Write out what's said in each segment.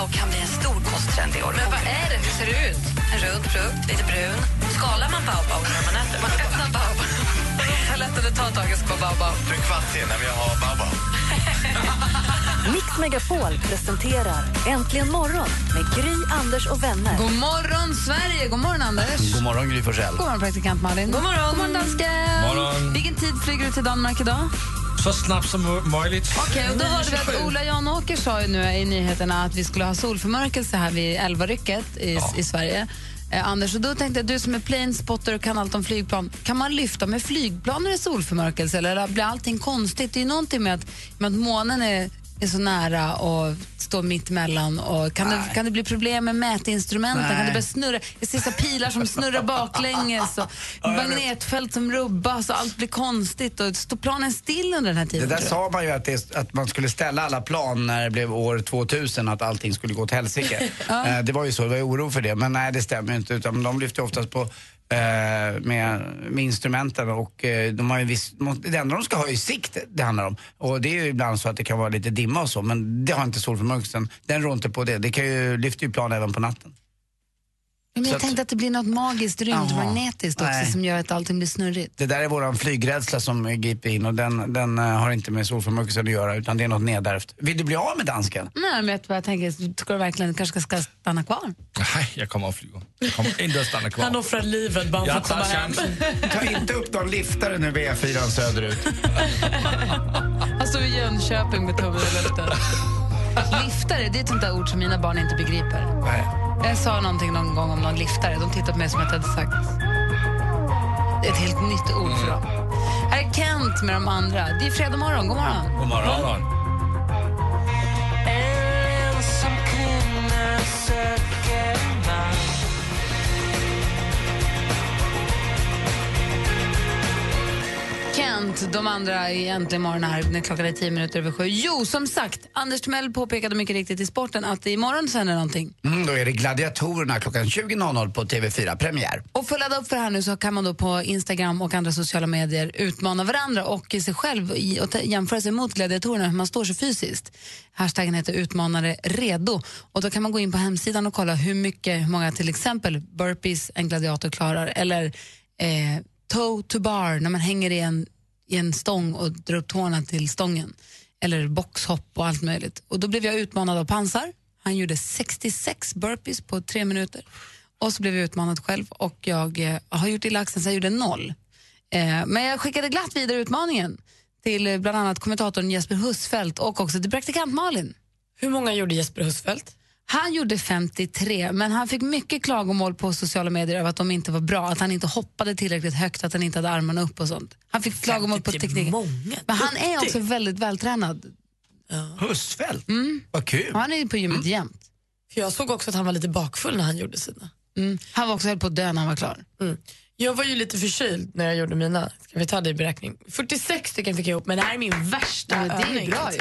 Baobab kan bli en stor kosttrend i år. Men vad är det? Hur ser det ut? En rund frukt, lite brun. Skalar man baobab när man äter? Man öppnar baobab. Jag lättade ta taget på baobab. Du är kvart sen när jag har Baobab. Mix Megapol presenterar Äntligen morgon med Gry, Anders och vänner. God morgon, Sverige! God morgon, Anders. God morgon, Gry Forssell. God morgon, praktikant Malin. God morgon, God morgon dansken. morgon. Vilken tid flyger du till Danmark idag? Så snabbt som möjligt. Okej, och då hörde vi att Ola Janåker sa ju nu i nyheterna att vi skulle ha solförmörkelse här vid elvarycket i, i Sverige. Eh, Anders, och då tänkte jag, du som är planespotter och kan allt om flygplan, kan man lyfta med flygplan när det är solförmörkelse eller blir allting konstigt? Det är ju någonting med att, med att månen är, är så nära och står mitt emellan. Och kan, det, kan det bli problem med mätinstrumenten? Nej. Kan det börja snurra? Jag ser så pilar som snurrar baklänges och magnetfält som rubbas och allt blir konstigt och står planen still under den här Det tiden? där tror jag? sa man ju att, det, att man skulle ställa alla plan när det blev år 2000, att allting skulle gå åt helsike. Eh, det var ju så, det var ju oro för det. Men nej, det stämmer inte. Utan de lyfter oftast på Eh, med, med instrumenten och eh, de har ju viss, det enda de ska ha är sikt det handlar om. Och det är ju ibland så att det kan vara lite dimma och så, men det har inte solförmörkelsen. Den rår inte på det. Det kan ju, lyfter ju plan även på natten. Men jag tänkte att det blir något magiskt rymdmagnetiskt också Nej. som gör att allting blir snurrigt. Det där är våran flygrädsla som griper in och den, den eh, har inte med solförmörkelsen att göra utan det är något nedärvt. Vill du bli av med dansken? Nej, men jag tänker? Ska du verkligen kanske ska stanna kvar? Nej, jag kommer att flyga. Jag kommer inte att stanna kvar. Han offrar livet bara för att komma hem. Ta inte upp någon liftare nu vid E4 söderut. Han står i Jönköping med tummen i luften. Liftare, det är ett sånt där ord som mina barn inte begriper. Nej. Jag sa någonting någon gång om någon liftare. De tittade på mig som att jag hade sagt det är ett helt nytt ord för dem. Här är Kent med de andra. Det är fredag morgon. God morgon. God morgon. Kent, de andra är äntligen morgon här när klockan är tio minuter över sju. Jo, som sagt, Anders Timell påpekade mycket riktigt i sporten att imorgon sänder någonting. Mm, då är det Gladiatorerna klockan 20.00 på TV4 Premiär. Och för att ladda upp för det här nu så kan man då på Instagram och andra sociala medier utmana varandra och sig själv i, och jämföra sig mot gladiatorerna, hur man står sig fysiskt. Hashtaggen heter utmanare redo. Och då kan man gå in på hemsidan och kolla hur mycket, hur många till exempel burpees en gladiator klarar eller eh, toe to bar när man hänger i en, i en stång och drar upp tårna till stången. Eller boxhopp och allt möjligt. Och då blev jag utmanad av Pansar. Han gjorde 66 burpees på tre minuter. Och så blev jag utmanad själv och jag eh, har gjort illa axeln så jag gjorde noll. Eh, men jag skickade glatt vidare utmaningen till eh, bland annat kommentatorn Jesper Husfeldt och också till praktikant Malin. Hur många gjorde Jesper Husfeldt? Han gjorde 53, men han fick mycket klagomål på sociala medier över att de inte var bra, att han inte hoppade tillräckligt högt, att han inte hade armarna upp och sånt. Han fick klagomål på 53 tekniken. många. Men han är också väldigt vältränad. Husfeldt? Vad kul. Och han är på gymmet jämt. För jag såg också att han var lite bakfull när han gjorde sina. Mm. Han var också höll på att dö när han var klar. Mm. Jag var ju lite förkyld när jag gjorde mina. Ska vi ta det i beräkning? 46 stycken fick jag ihop, men det här är min värsta Men det är bra ju.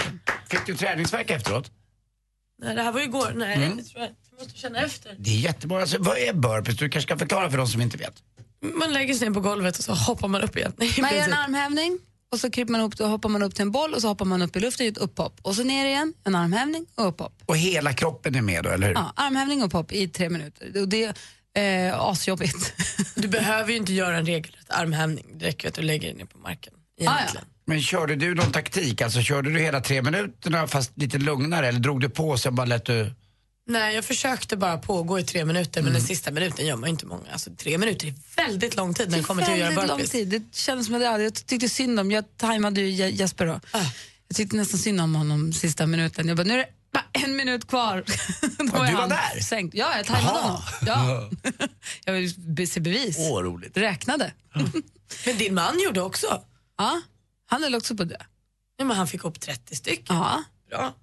Fick du träningsvärk efteråt? Nej, det här var ju igår. Nej, det tror jag. Jag måste känna efter. Det är jättebra. Alltså, vad är burpees? Du kanske kan förklara för de som inte vet. Man lägger sig ner på golvet och så hoppar man upp igen. Man gör en armhävning och så kryper man upp, och hoppar man upp till en boll och så hoppar man upp i luften i ett upphopp. Och så ner igen, en armhävning och upphopp. Och hela kroppen är med då, eller hur? Ja, armhävning och upphopp i tre minuter. Och det är eh, asjobbigt. Du behöver ju inte göra en regelrätt armhävning. Det räcker att du lägger dig ner på marken. Egentligen. Men körde du någon taktik? Alltså körde du hela tre minuterna fast lite lugnare eller drog du på och sen bara lät du... Nej, jag försökte bara pågå i tre minuter, men den sista minuten gör man inte många. Alltså, tre minuter är väldigt lång tid när det kommer till att göra Väldigt lång burpees. tid. Det kändes som att jag, jag tyckte synd om, jag tajmade ju Je- Jesper då. Ah. Jag tyckte nästan synd om honom sista minuten. Jag bara, nu är det bara en minut kvar. Då Ja, du var han där? Sänkt. Ja, jag tajmade honom. Ja. jag vill se bevis. Åh, roligt. Räknade. Men din man gjorde också. Ja, han höll också på det. Ja, men han fick upp 30 stycken. Ja. Bra.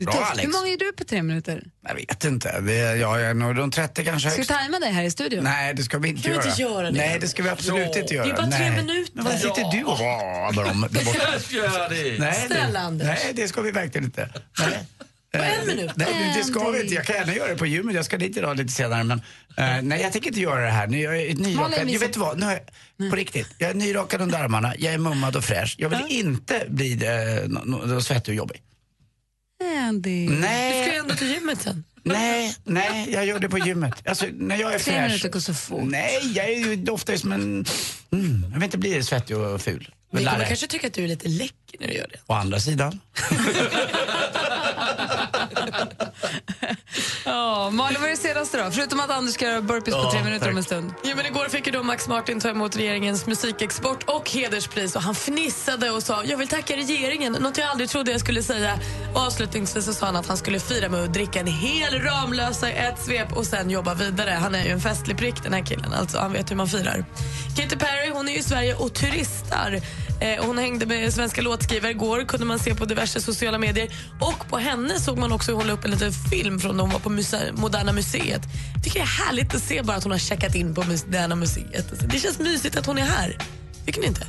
Är Bra, tufft. Alex. Hur många är du på tre minuter? Jag vet inte. Det, jag är nog runt 30 kanske Ska vi högst. tajma dig här i studion? Nej, det ska vi inte Kan vi göra. inte göra det? Nej, det ska vi absolut Ja. inte göra. Det är bara tre Nej. minuter. Men vad sitter du och rabar om där borta? Gör det! Nej, Snälla, det, Anders. nej, det ska vi verkligen inte. Nej. På en minut? Nej, det ska vi inte. Jag kan gärna göra det på gymmet. Jag ska dit idag lite senare. Men, eh, nej, jag tänker inte göra det här. Nu, jag är nyrakad. Jag vet vad, nu har jag, på riktigt. Jag är nyrakad under armarna. Jag är mummad och fräsch. Jag vill inte bli eh, no, no, svettig och jobbig. Andy. Du ska ju Nej, ändå till gymmet sen. nej, nej, jag gör det på gymmet. Alltså, när jag är fräsch. minuter går så fort. Nej, jag är ju doftar ju som en... Mm, jag vill inte bli svettig och ful. Vi kommer kanske tycka att du är lite läcker när du gör det. Å andra sidan. Ja, Malin, vad är det senaste då? Förutom att Anders ska göra burpees på tre minuter tack. om en stund. Ja, men igår fick ju då Max Martin ta emot regeringens musikexport och hederspris och han fnissade och sa jag vill tacka regeringen, något jag aldrig trodde jag skulle säga. Och avslutningsvis så sa han att han skulle fira med att dricka en hel Ramlösa i ett svep och sen jobba vidare. Han är ju en festlig prick den här killen, alltså han vet hur man firar. Katy Perry hon är ju i Sverige och turistar. Eh, hon hängde med svenska låtskrivare igår, kunde man se på diverse sociala medier. Och på henne såg man också hon la upp en liten film från när hon var på muse- Moderna Museet. tycker det är härligt att se bara att hon har checkat in på Moderna Museet. Alltså, det känns mysigt att hon är här. Tycker ni inte?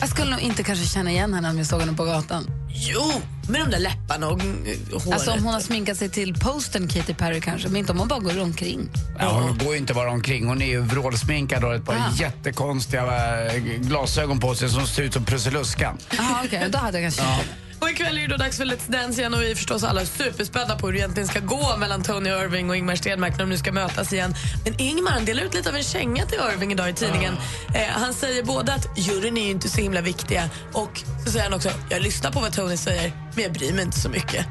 Jag skulle nog inte kanske känna igen henne om jag såg henne på gatan. Jo, med de där läpparna och håret. Alltså om hon har sminkat sig till posten Katy Perry kanske, men inte om hon bara går omkring. Ja, hon går ju inte bara omkring. Hon är ju vrålsminkad och har ett par Ah. jättekonstiga äh, glasögon på sig som ser ut som Prussiluskan. Jaha, okej, då hade jag kanske känt henne. Och ikväll är det då dags för Let's Dance igen och vi är förstås alla superspända på hur det egentligen ska gå mellan Tony Irving och Ingmar Stenmark när de nu ska mötas igen. Men Ingmar delar ut lite av en känga till Irving idag i tidningen. Eh, han säger både att juryn är ju inte så himla viktiga och så säger han också jag lyssnar på vad Tony säger men jag bryr mig inte så mycket.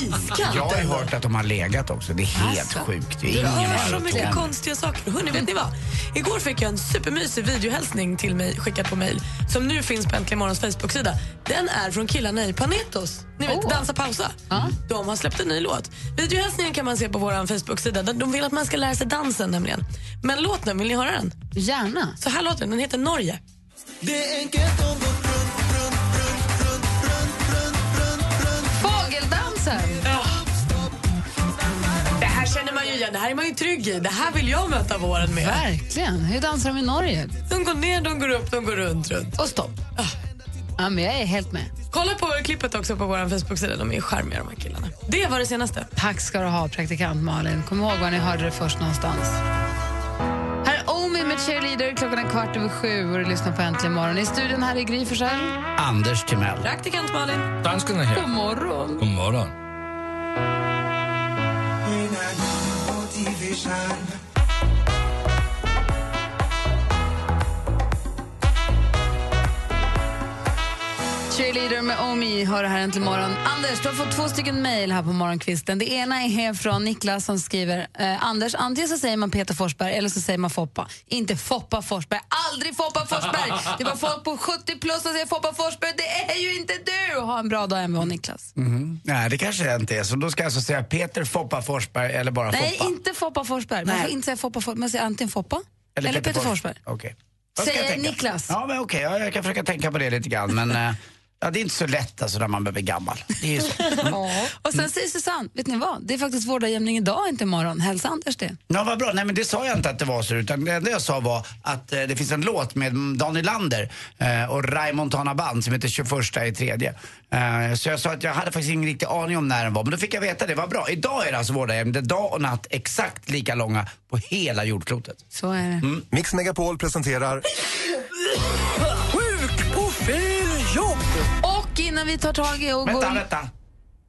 Iskallt Jag har ju hört att de har legat också. Det är helt Alltså. sjukt. Det är ingen hör så mycket konstiga saker. Hörrni, vet ni vad? Igår fick jag en supermysig videohälsning till mig skickad på mail som nu finns på Äntligen Morgons Facebook-sida. Den är från killarna i Panetos. Ni vet, Åh. Dansa pausa. De har släppt en ny låt. Videohälsningen kan man se på vår Facebook-sida. De- vill att man ska lära sig dansen nämligen. Men låten, vill ni höra den? Gärna. Så här låter den. Den heter Norge. Fågeldansen! Det här känner man ju igen. Det här är man ju trygg i. Det här vill jag möta våren med. Verkligen. Hur dansar de i Norge? De går ner, de går upp, de går runt, runt. Och stopp. Ja, men jag är helt med. Kolla på klippet också på vår Facebook-sida. De är charmiga de här killarna. Det var det senaste. Tack ska du ha, praktikant Malin. Kom ihåg var ni hörde det först någonstans. Cheerleader. Klockan är kvart över sju och du lyssnar på Äntligen morgon. I studion här är Gry Forssell. Anders Timell. Praktikant Malin. Danskarna här. God morgon. God morgon. Cheerleader med Omi hör det här äntligen morgon. Anders, du har fått två stycken mejl här på morgonkvisten. Det ena är från Niklas som skriver eh, Anders, antingen så säger man Peter Forsberg eller så säger man Foppa. Inte Foppa Forsberg. Aldrig Foppa Forsberg! Det var folk på 70 plus som säger Foppa Forsberg. Det är ju inte du! Ha en bra dag, Mvh Niklas. Nej, det kanske inte är så. Då ska jag alltså säga Peter Foppa Forsberg eller bara Nej, Foppa. inte Foppa Forsberg. Man Nej. får inte säga Foppa Forsberg. Man säger antingen Foppa eller, Peter, Forsberg. Okej. Vad ska Säger? Niklas. Ja, men okej. Ja, jag kan försöka tänka på det lite grann. Men eh, ja, det är inte så lätt alltså, när man blir gammal. Det är så. Mm. Och sen säger Susanne, vet ni vad? Det är faktiskt vårdagjämning idag, inte imorgon. Hälsa Anders det. Ja, vad bra. Nej, men det sa jag inte att det var så. Utan det enda jag sa var att eh, det finns en låt med Daniel Lander eh, och Ray Montana Band som heter 21 i tredje. Eh, så jag sa att jag hade faktiskt ingen riktig aning om när den var. Men då fick jag veta det. Vad bra. Idag är det alltså vårdagjämning. Det är dag och natt exakt lika långa på hela jordklotet. Så är det. Mm. Mix Megapol presenterar innan vi tar tag i och Vänta, går... vänta.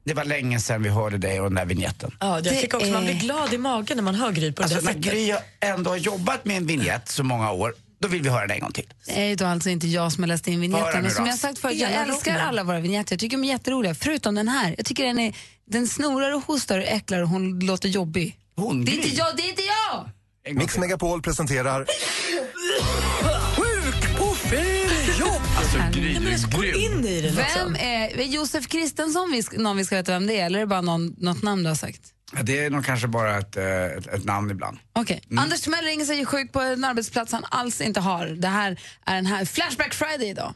Det var länge sedan vi hörde dig och den där vignetten. Ja, jag Det tycker också man är- blir glad i magen när man hör Gry på det Alltså där när. Gry ändå har jobbat med en vignett så många år, då vill vi höra den en gång till. Det är då alltså inte jag som har läst in vignetten. Och som jag sagt förut, jag älskar alla våra vignetter. Jag tycker de är jätteroliga. Förutom den här. Jag tycker den, är, den snorar och hostar och äcklar och hon låter jobbig. Hon, Det är Gry. inte jag, det är inte jag! Mix. Megapol presenterar Alltså Gry, Nej, men du alltså, är gå grym vem är Josef Kristensson vi, någon vi ska veta vem det är eller är det bara någon, något namn du har sagt? Det är nog kanske bara ett, eh, ett, ett namn ibland. Okay. Mm. Anders Timell ringer sig sjuk på en arbetsplats han alls inte har. Det här är den här Flashback Friday idag.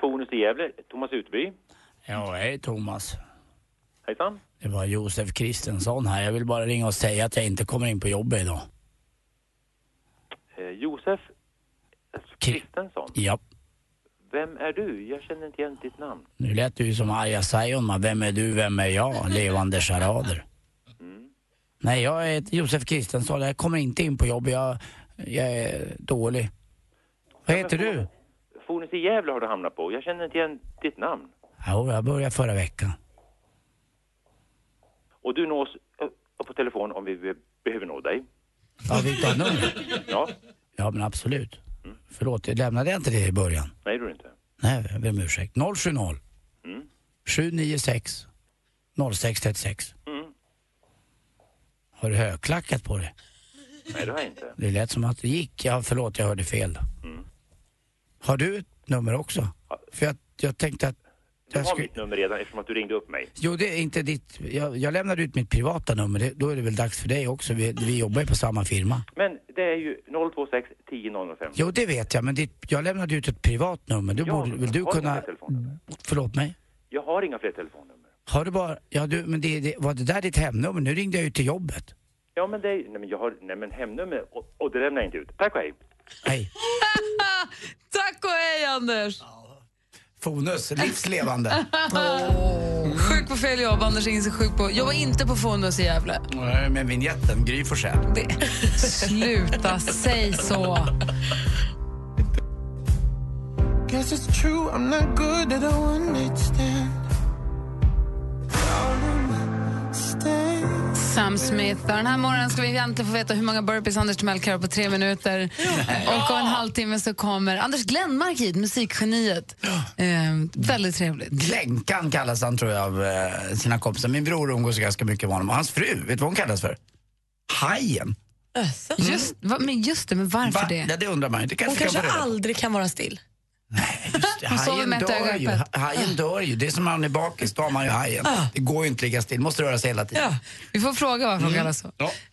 Fonus i Gävle, Thomas Utby. Ja, hej Thomas. Hejsan. Det var Josef Kristensson här. Jag vill bara ringa och säga att jag inte kommer in på jobbet idag. Eh, Josef Kristensson. Ja. Vem är du? Jag känner inte igen ditt namn. Nu lät du som Arja Saijonmaa. Vem är du, vem är jag? Levande charader. Nej, jag heter Josef Kristensson. Jag kommer inte in på jobbet. Jag, jag är dålig. Vad heter du? Fornes i Gävle har du hamnat på. Jag känner inte igen ditt namn. Jo, jag började förra veckan. Och du nås eh, på telefon om vi be- behöver nå dig. Ja, du ha nummer? Ja. Ja, men absolut. Förlåt, jag lämnade jag inte det i början? Nej, du inte. Nej, jag ber om ursäkt. 070 Mm. 796 0636. Mm. Har du högklackat på det? Nej, det har jag inte. Det lät som att det gick. Ja, förlåt, jag hörde fel. Mm. Har du ett nummer också? För jag, jag tänkte att... Du Jag har mitt nummer redan eftersom att du ringde upp mig. Jo, det är inte ditt... Jag, jag lämnade ut mitt privata nummer. Det, då är det väl dags för dig också. Vi, vi jobbar ju på samma firma. Men det är ju 026 10 005. Jo, det vet jag, men ditt, jag lämnade ut ett privat nummer. Du Ja, borde väl du har kunna... Förlåt mig? Jag har inga fler telefonnummer. Har du bara... Ja, du, men det, det, var det där ditt hemnummer? Nu ringde jag ju till jobbet. Ja, men det är Nej, men jag har... Nej, men hemnummer och, och det lämnar jag inte ut. Tack och hej. Hej. Tack och hej, Anders! Fonus, livslevande. Sjuk på fel jobb, Anders ringer sig sjuk på... Jobbar inte på Fonus i Gävle. Nej, Med vinjetten, Gry Forssell. Sluta, säg så. Guess it's true, I'm not good at a one night stand. Sam Smith. Den här morgonen ska vi egentligen få veta hur många burpees Anders Timell kan göra på tre minuter. Och om en halvtimme så kommer Anders Glenmark hit, musikgeniet. Eh, väldigt trevligt. Glänkan kallas han tror jag av eh, sina kompisar. Min bror umgås ganska mycket med honom. Och hans fru, vet du vad hon kallas för? Hajen. Just, va, men just det, men varför Va? det? Ja, det undrar man ju. Hon kanske kan aldrig kan vara still. Hon sover Hajen med ett öga dör, ju. hajen dör ju. Det är som när man är bakis, då har man ju hajen. Det går ju inte att ligga still, måste röra sig hela tiden. Vi får fråga varför Mm. kallas så.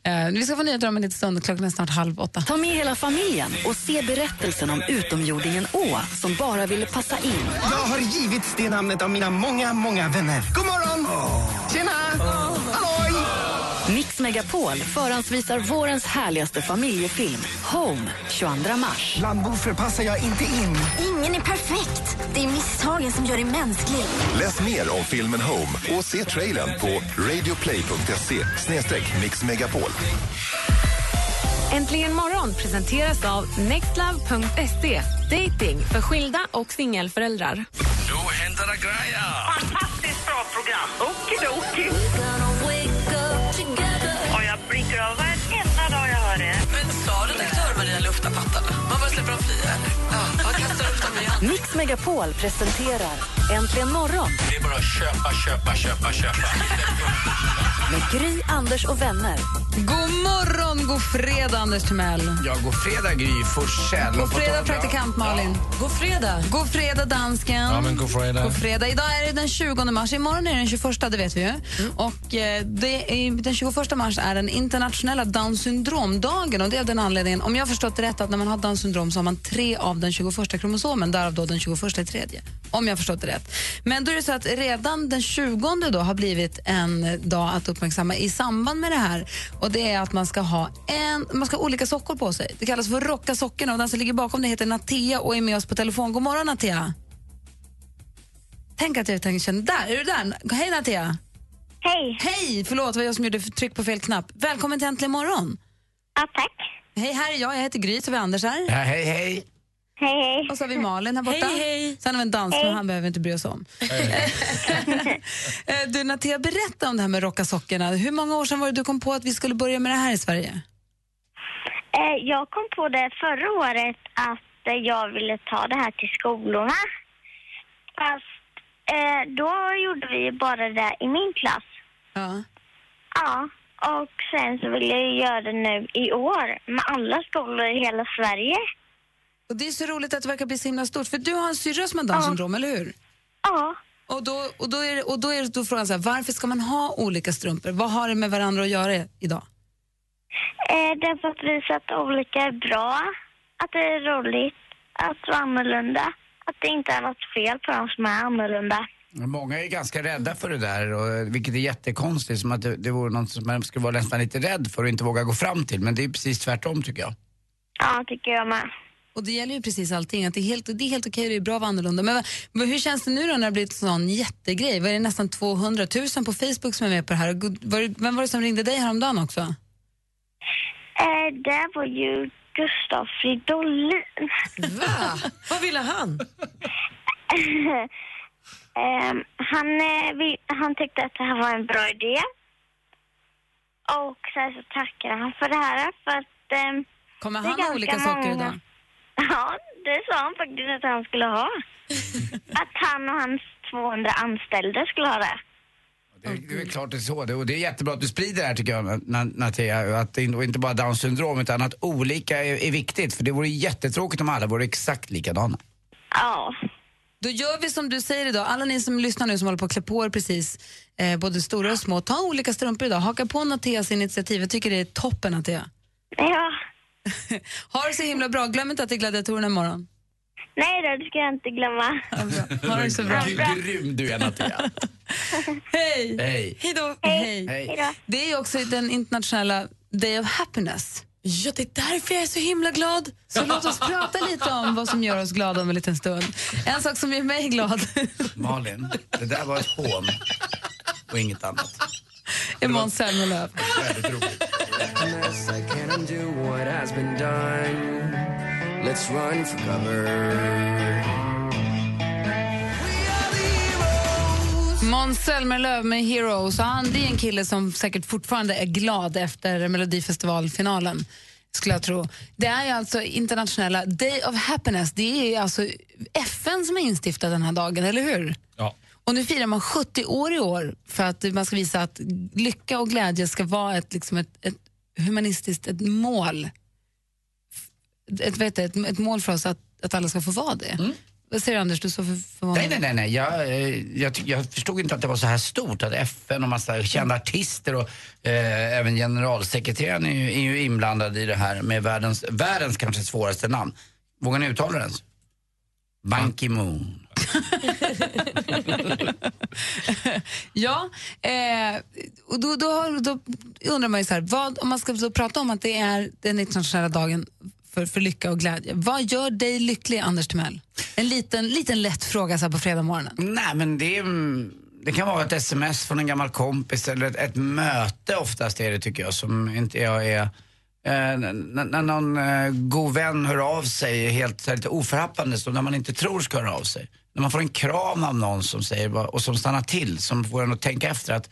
Eh, vi ska få nyheter om en liten stund. Klockan är snart halv åtta. Ta med hela familjen och se berättelsen om utomjordingen Å som bara ville passa in. Jag har givits det namnet av mina många, många vänner. God morgon! Tjena! Halloj! Mix Megapol förhandsvisar vårens härligaste familjefilm Home 22 mars. Bland boffer passar jag inte in. Ingen är perfekt. Det är misstagen som gör dig mänsklig. Läs mer om filmen Home och se trailern på radioplay.se mixmegapol. Äntligen morgon presenteras av nextlove.se. Dating för skilda och singelföräldrar. Nu händer det grejer! Fantastiskt bra program. Okidoki. Lufta pattarna? Man bara släpper dem fria? Ja, jag kastar upp dem igen. Mix Megapol presenterar Äntligen morgon Det är bara att köpa, köpa, köpa, köpa. med Gry, Anders och vänner. God morgon, god fredag Anders Timell. Ja, god fredag Gry Forssell. God fredag praktikant Malin. God fredag. God fredag dansken. Ja, men god fredag. God fredag. Idag är det den 20 mars. Imorgon är det den 21, det vet vi ju. Och eh, det är, den 21 mars är den internationella Down syndromdagen. Och det är av den anledningen, om jag har förstått det rätt, att när man har Down syndrom så har man tre av den 21 kromosomen, därav då den 21 i tredje. Om jag har förstått det rätt. Men då är det så att redan den 20 då har blivit en dag att uppmärksamma i samband med det här. Och det är att man ska ha en, man ska ha olika sockor på sig. Det kallas för rocka sockorna och den som ligger bakom det heter Natea och är med oss på telefon. God morgon Natea. Tänk att jag tänker känna, där, är du där? Hej Natea. Hej. Hej, förlåt det var jag som gjorde tryck på fel knapp. Välkommen till Äntligen morgon. Ja, tack. Hej, här är jag, jag heter Gry, så vi Anders här. Ja, hej, hej. Hej, hej. Och så har vi Malin här borta. Hej, hej. Sen har vi en dans, men han behöver inte bry oss om. Eh, du Natea, berätta om det här med rocka sockorna. Hur många år sedan var det du kom på att vi skulle börja med det här i Sverige? Eh, Jag kom på det förra året att eh, jag ville ta det här till skolorna. Fast då gjorde vi bara det i min klass. Ja. Ja, och sen så vill jag göra det nu i år med alla skolor i hela Sverige. Och det är så roligt att det verkar bli så himla stort. För du har en syrra som har Downs Ja. syndrom, eller hur? Ja. Och då, och då är, det- och då är då frågan så här, varför ska man ha olika strumpor? Vad har det med varandra att göra idag? Eh, det är för att visa att olika är bra, att det är roligt, att vara annorlunda, att det inte är något fel på dem som är annorlunda. Många är ganska rädda för det där, och, vilket är jättekonstigt. Som att det, det vore något som man skulle vara nästan lite rädd för och inte våga gå fram till. Men det är precis tvärtom tycker jag. Ja, tycker jag med. Och det gäller ju precis allting, att det är helt, det är helt okej, det är bra att vara annorlunda. Men, men hur känns det nu då när det blivit en sån jättegrej? Var det nästan 200 000 på Facebook som är med på det här? Var det, vem var det som ringde dig häromdagen också? Eh, det var ju Gustav Fridolin. Va? Vad ville han? Ehm, han, eh, vi, han tyckte att det här var en bra idé. Och sen så tackade han för det här för att... ehm, Kommer det är han ha ganska olika saker många- idag? Ja, det sa han faktiskt att han skulle ha. att han och hans 200 anställda skulle ha det. Det, är- det är väl klart det är så. Det, och det är jättebra att du sprider det här tycker jag, Na- Natia. Att och inte bara Downs syndrom utan att olika är, är viktigt. För det vore jättetråkigt om alla vore exakt likadana. Ja. Då gör vi som du säger idag. Alla ni som lyssnar nu som håller på att klä på er precis, eh, både stora och små, ta olika strumpor idag. Haka på Nateas initiativ. Jag tycker det är toppen, Natea. Ja. ha det så himla bra. Glöm inte att det är gladiatorerna imorgon. Nej då, det ska jag inte glömma. Ha det så bra. Hur grym du är Natia. Hej! Hej. Hej då. Hej. Hej. Det är också den internationella Day of Happiness. Ja, det är därför jag är så himla glad. Så låt oss prata lite om vad som gör oss glada om en liten stund. En sak som gör mig glad Malin, det där var ett hån och inget annat. är Måns Zelmerlöw. Väldigt roligt. Undo what has been done. Let's run for cover. Måns Zelmerlöw med Heroes. Och han, det är en kille som säkert fortfarande är glad efter Melodifestivalfinalen. Skulle jag tro. Det är ju alltså internationella Day of Happiness. Det är ju alltså FN som har instiftat den här dagen, eller hur? Ja. Och nu firar man 70 år i år för att man ska visa att lycka och glädje ska vara ett, liksom ett, ett humanistiskt ett mål. Ett, vet du, ett, ett mål för oss att, att alla ska få vara det. Vad säger du Anders? Du så för, förvånad. Nej, nej, nej. nej. Jag, eh, jag, jag förstod inte att det var så här stort. Att FN och massa kända artister och eh, även generalsekreteraren är ju, är ju inblandad i det här med världens, världens kanske svåraste namn. Vågar ni uttala det ens? Ban Ki-Moon. Ja, eh, och då, då, då undrar man ju så här, vad, om man ska då prata om att det är den internationella dagen för, för lycka och glädje. Vad gör dig lycklig, Anders Timell? En liten, liten lätt fråga så här på fredag morgonen. Nej, men det, mm, det kan vara ett sms från en gammal kompis eller ett, ett möte oftast är det tycker jag som inte jag är... Eh, när, någon eh, god vän hör av sig helt lite oförhappandes och när man inte tror ska höra av sig. När man får en kram av någon som säger och som stannar till, som får en att tänka efter att,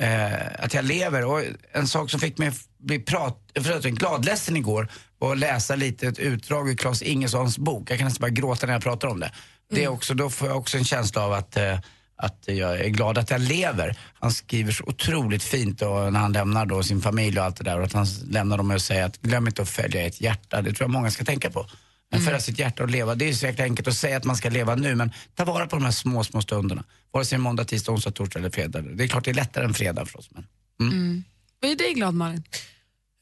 eh, att jag lever. Och en sak som fick mig bli prat, förlåt, gladledsen igår var att läsa lite ett utdrag ur Claes Ingessons bok. Jag kan nästan bara gråta när jag pratar om det. det är också, då får jag också en känsla av att eh, att jag är glad att jag lever. Han skriver så otroligt fint då, när han lämnar då sin familj och allt det där. Och att han lämnar dem med att säga att glöm inte att följa ert hjärta. Det tror jag många ska tänka på. Men följa sitt hjärta och leva. Det är så jäkla enkelt att säga att man ska leva nu men ta vara på de här små, små stunderna. Vare sig måndag, tisdag, onsdag, torsdag eller fredag. Det är klart det är lättare än fredag för oss. Men. Vad är dig glad, Malin?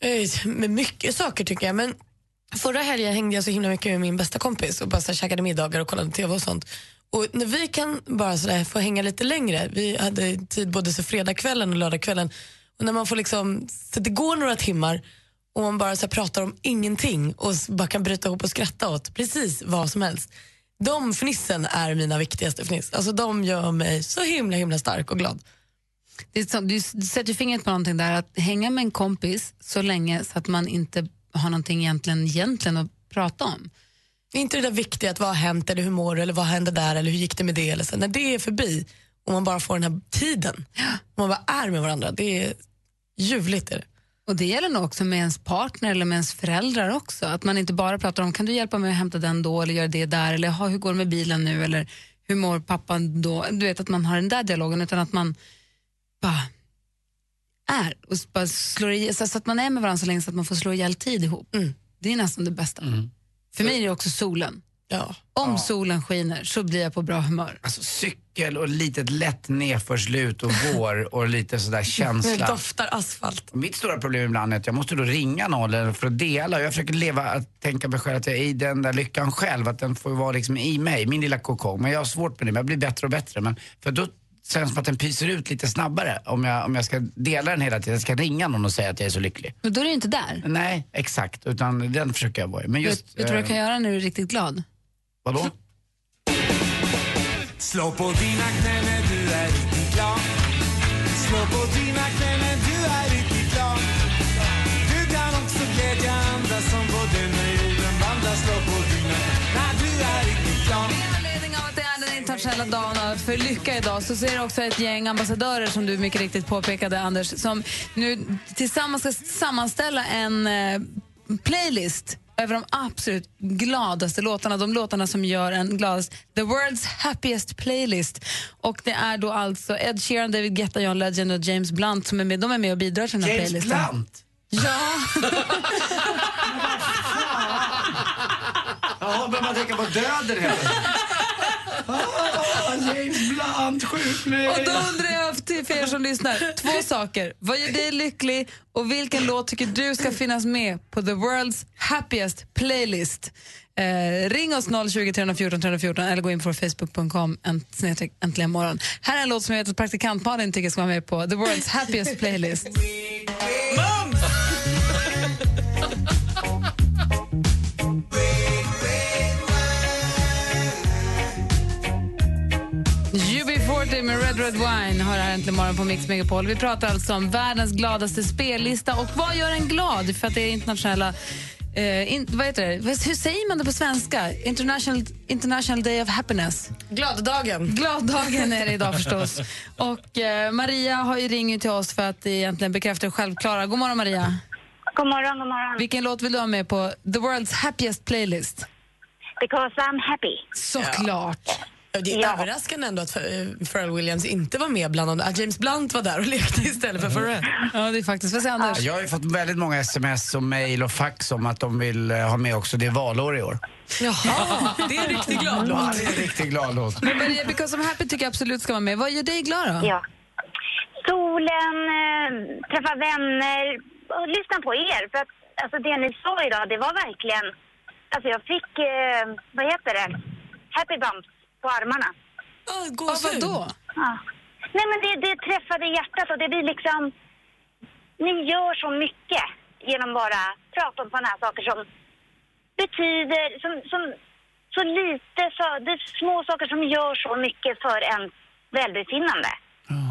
Eh, Med mycket saker tycker jag. Men förra helgen hängde jag så himla mycket med min bästa kompis och bara så här, käkade middagar och kollade TV och sånt. Och när vi kan bara så där, få hänga lite längre, vi hade tid både så fredagskvällen och lördagskvällen, och när man får liksom, så det går några timmar och man bara så pratar om ingenting och bara kan bryta ihop och skratta åt precis vad som helst. De fnissen är mina viktigaste fniss. Alltså de gör mig så himla himla stark och glad. Det så, du sätter fingret på någonting där, att hänga med en kompis så länge så att man inte har någonting egentligen, egentligen att prata om. Det är inte det där viktiga att vad har hänt eller hur mår du eller vad hände där eller hur gick det med det. Eller så. När det är förbi och man bara får den här tiden och man bara är med varandra, det är ljuvligt. Är det. Och det gäller nog också med ens partner eller med ens föräldrar också. Att man inte bara pratar om, kan du hjälpa mig att hämta den då eller göra det där eller "Ha, hur går det med bilen nu eller hur mår pappan då? Du vet att man har den där dialogen utan att man bara är och bara slår ihjäl, så att man är med varandra så länge så att man får slå ihjäl tid ihop. Det är nästan det bästa. För mig är det också solen. Ja. Om solen skiner så blir jag på bra humör. Alltså, cyk cykel och litet lätt nedförslut och vår och lite sådär Det känsla. doftar asfalt. Mitt stora problem ibland är att jag måste då ringa någon för att dela. Jag försöker leva, att tänka mig själv att jag är i den där lyckan själv, att den får vara liksom i mig, min lilla kokong. Men jag har svårt med det, men jag blir bättre och bättre. Men för då känns som att den pyser ut lite snabbare om jag, om jag ska dela den hela tiden. Jag ska ringa någon och säga att jag är så lycklig. Men då är du inte där. Nej, exakt. Utan den försöker jag vara i. Men just... vet, vet du vad du kan eh, göra när du är riktigt glad? Vadå? Slå på dina knän när du är riktigt glad. Slå på dina knän internationella dagen för lycka idag så är det också ett gäng ambassadörer som du mycket riktigt påpekade, Anders, som nu tillsammans ska sammanställa en eh, playlist över de absolut gladaste låtarna, de låtarna som gör en gladast, the world's happiest playlist. Och det är då alltså Ed Sheeran, David Guetta, John Legend och James Blunt som är med, de är med och bidrar till den här James playlisten. Blunt? Ja. Jaha, börjar man tänka på döden hela tiden? Ah, James Blunt, sjuklig. Och då undrar jag till för er som lyssnar, två saker. Vad gör dig lycklig och vilken låt tycker du ska finnas med på the world's happiest playlist? Eh, ring oss 020 314 314 eller gå in på facebook.com äntligen morgon. Här är en låt som jag vet att praktikant Malin tycker ska vara med på the world's happiest playlist. UB40 Red Red Wine har här äntligen morgon på Mix Megapol. Vi pratar alltså om världens gladaste spellista och vad gör en glad? För att det är internationella Eh, in, vad heter det? Hur säger man det på svenska? International, International Day of Happiness. Gladdagen. Gladdagen är det idag förstås. Och eh, Maria har ju ringt till oss för att egentligen bekräfta det självklara. God morgon Maria. God morgon, god morgon. Vilken låt vill du ha med på The World's Happiest Playlist? Because I'm happy. Såklart. Ja, Det är överraskande ändå att eh, Pharrell Williams inte var med bland dem. Att James Blunt var där och lekte istället för Pharrell. Ja, det är faktiskt. Vad säger Anders? Jag har ju fått väldigt många sms och mail och fax om att de vill eh, ha med också. Det är valår i år. Jaha, det är en riktigt glad Ja, låt. det är en riktigt glad låt. Men Maria, Because I'm Happy tycker jag absolut ska vara med. Vad gör dig glad då? Ja. Solen, eh, träffa vänner och lyssna på er. För att alltså, det ni sa idag, det var verkligen... Alltså jag fick, eh, vad heter det, happy bumps på armarna. Oh, Ja, vadå? Ja. Nej men det, det träffade hjärtat och det blir liksom... Ni gör så mycket genom bara prata om sådana här saker som betyder, som, som så lite, så, det är små saker som gör så mycket för ens välbefinnande.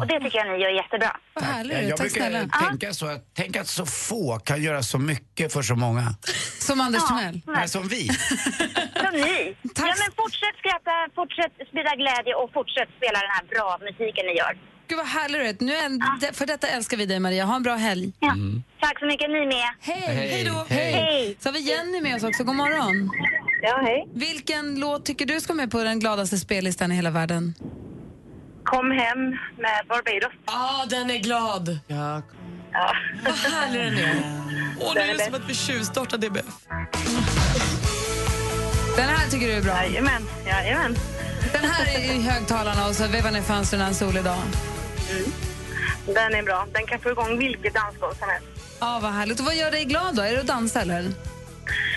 Och det tycker jag ni gör jättebra. Vad härligt. Jag Tack brukar snälla. tänka så att, tänk att så få kan göra så mycket för så många. Som Anders Timell. Nej, som vi. Som ni. Ja, men fortsätt skratta, fortsätt sprida glädje och fortsätt spela den här bra musiken ni gör. Gud vad härligt du är. nu är, För detta älskar vi dig Maria. Ha en bra helg. Ja. Tack så mycket, ni med. Hej! Hej. Hej då! Hej. Hej. Så har vi Jenny med oss också. God morgon. Ja, hej. Vilken låt tycker du ska med på den gladaste spellistan i hela världen? Kom hem med Barbados. Ja, ah, den är glad. Ja. Ja. Vad härlig den är. Åh, nu Den är det som att vi tjuvstartar DBF. Den här tycker du är bra. Jajamän, jajamän. Den här är i högtalarna och så vevar ner fönstren en solig dag. Den är bra. Den kan få igång vilket dansgolv som helst. Ja, vad härligt. Och vad gör dig glad då? Är det att dansa eller?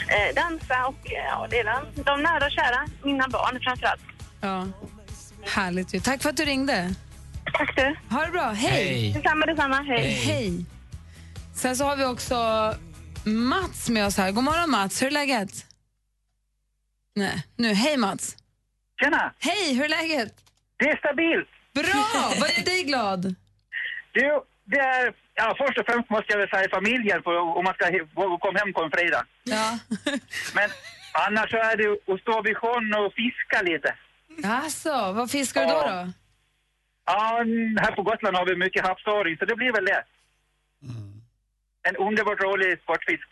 Eh, dansa och eh, ja, det är de, de nära och kära. Mina barn framförallt. Ja. Härligt. Tack för att du ringde. Tack du. Ha det bra. Hej! Hej. Detsamma, detsamma. Hej. Hej. Sen så har vi också Mats med oss här. God morgon Mats, hur är läget? Nej, nu. Hej Mats. Tjena! Hej, hur är läget? Det är stabilt. Bra! Vad gör dig glad? Du, det är, ja, först och främst måste jag väl säga familjen för om man ska komma hem på en fredag. Ja. Men annars så är det att stå vid sjön och fiska lite. Alltså, vad fiskar du då? då? Ja, mm, här på Gotland har vi mycket havsöring så det blir väl det. En underbart rolig sportfisk.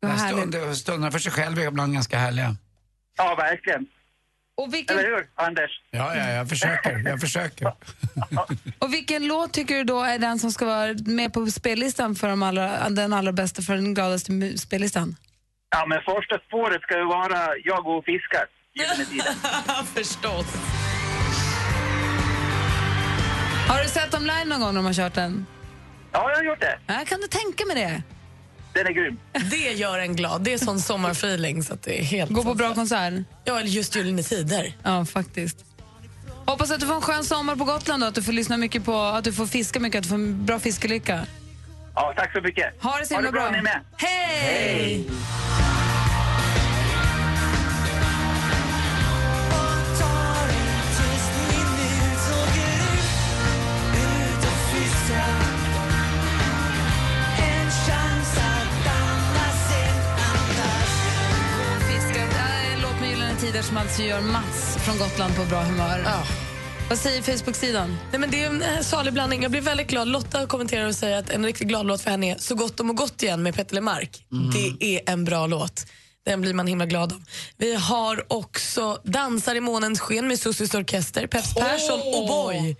Vad härligt. Stund, stunderna för sig själv är ibland ganska härliga. Ja, verkligen. Och vilken, Eller hur, Anders? Ja, ja, jag försöker. Jag försöker. och vilken låt tycker du då är den som ska vara med på spellistan för de allra, den allra bästa, för den gladaste spellistan? Ja, men första spåret ska ju vara Jag och fiskar. Gyllene Tider. Förstås. Har du sett dem live någon gång när de har kört den? Ja, jag har gjort det. Ja, kan du tänka mig det? Den är grym. Det gör en glad. Det är sån sommarfeeling så att det är helt... Gå på bra konsert? Ja, eller just Gyllene Tider. Ja, faktiskt. Hoppas att du får en skön sommar på Gotland och att du får lyssna mycket på, att du får fiska mycket, att du får en bra fiskelycka. Ja, tack så mycket. Ha det så himla bra. bra. ni med. Hej! Fiskar, Tider som alltså gör Mats från Gotland på bra humör. Vad säger Facebook-sidan? Nej, men det är en eh, salig blandning. Jag blir väldigt glad. Lotta kommenterar och säger att en riktigt glad låt för henne är Så gott om och gott igen med Petter Lemark. Mm. Det är en bra låt. Den blir man himla glad av. Vi har också Dansar i månens sken med Sussis Orkester, Peps Persson och Boy.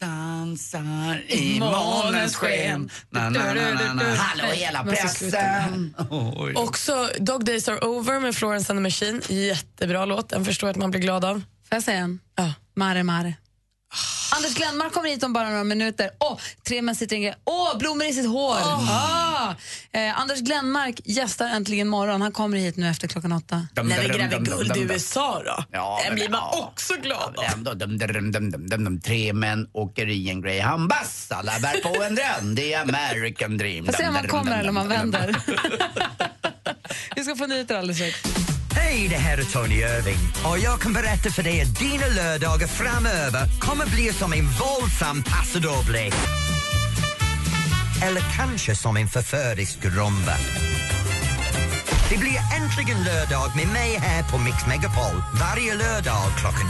Dansar i månens sken. Na, na, na, na, na. Hallå hela pressen. Oj. Också Dog Days Are Over med Florence and the Machine. Jättebra låt. Den förstår jag att man blir glad av. Får jag säga en? Ja. Mare, mare. Anders Glenmark kommer hit om bara några minuter. Åh, tre män sitter i. Åh, blommor i sitt hår! Ah. Eh, Anders Glenmark gästar äntligen morgon. Han kommer hit nu efter klockan åtta. Dum, När vi gräver dum, dum, guld i. USA då? Ja, blir man ja. också glad av. Dum, dum, dum, dum, dum, dum. Tre män åker i en Greyhound Bus. Alla bär på en dröm. Det är American dream. Får se om dum, kommer dum, eller om dum. vänder. Vi ska få nyheter alldeles strax. Hej, det här är Tony Irving och jag kan berätta för dig att dina lördagar framöver kommer bli som en våldsam passadoble. Eller kanske som en förförisk rumba. Det blir äntligen lördag med mig här på Mix Megapol varje lördag klockan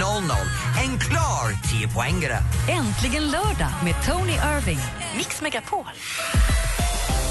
12.00. En klar 10-poängare. Äntligen lördag med Tony Irving. Mix Megapol.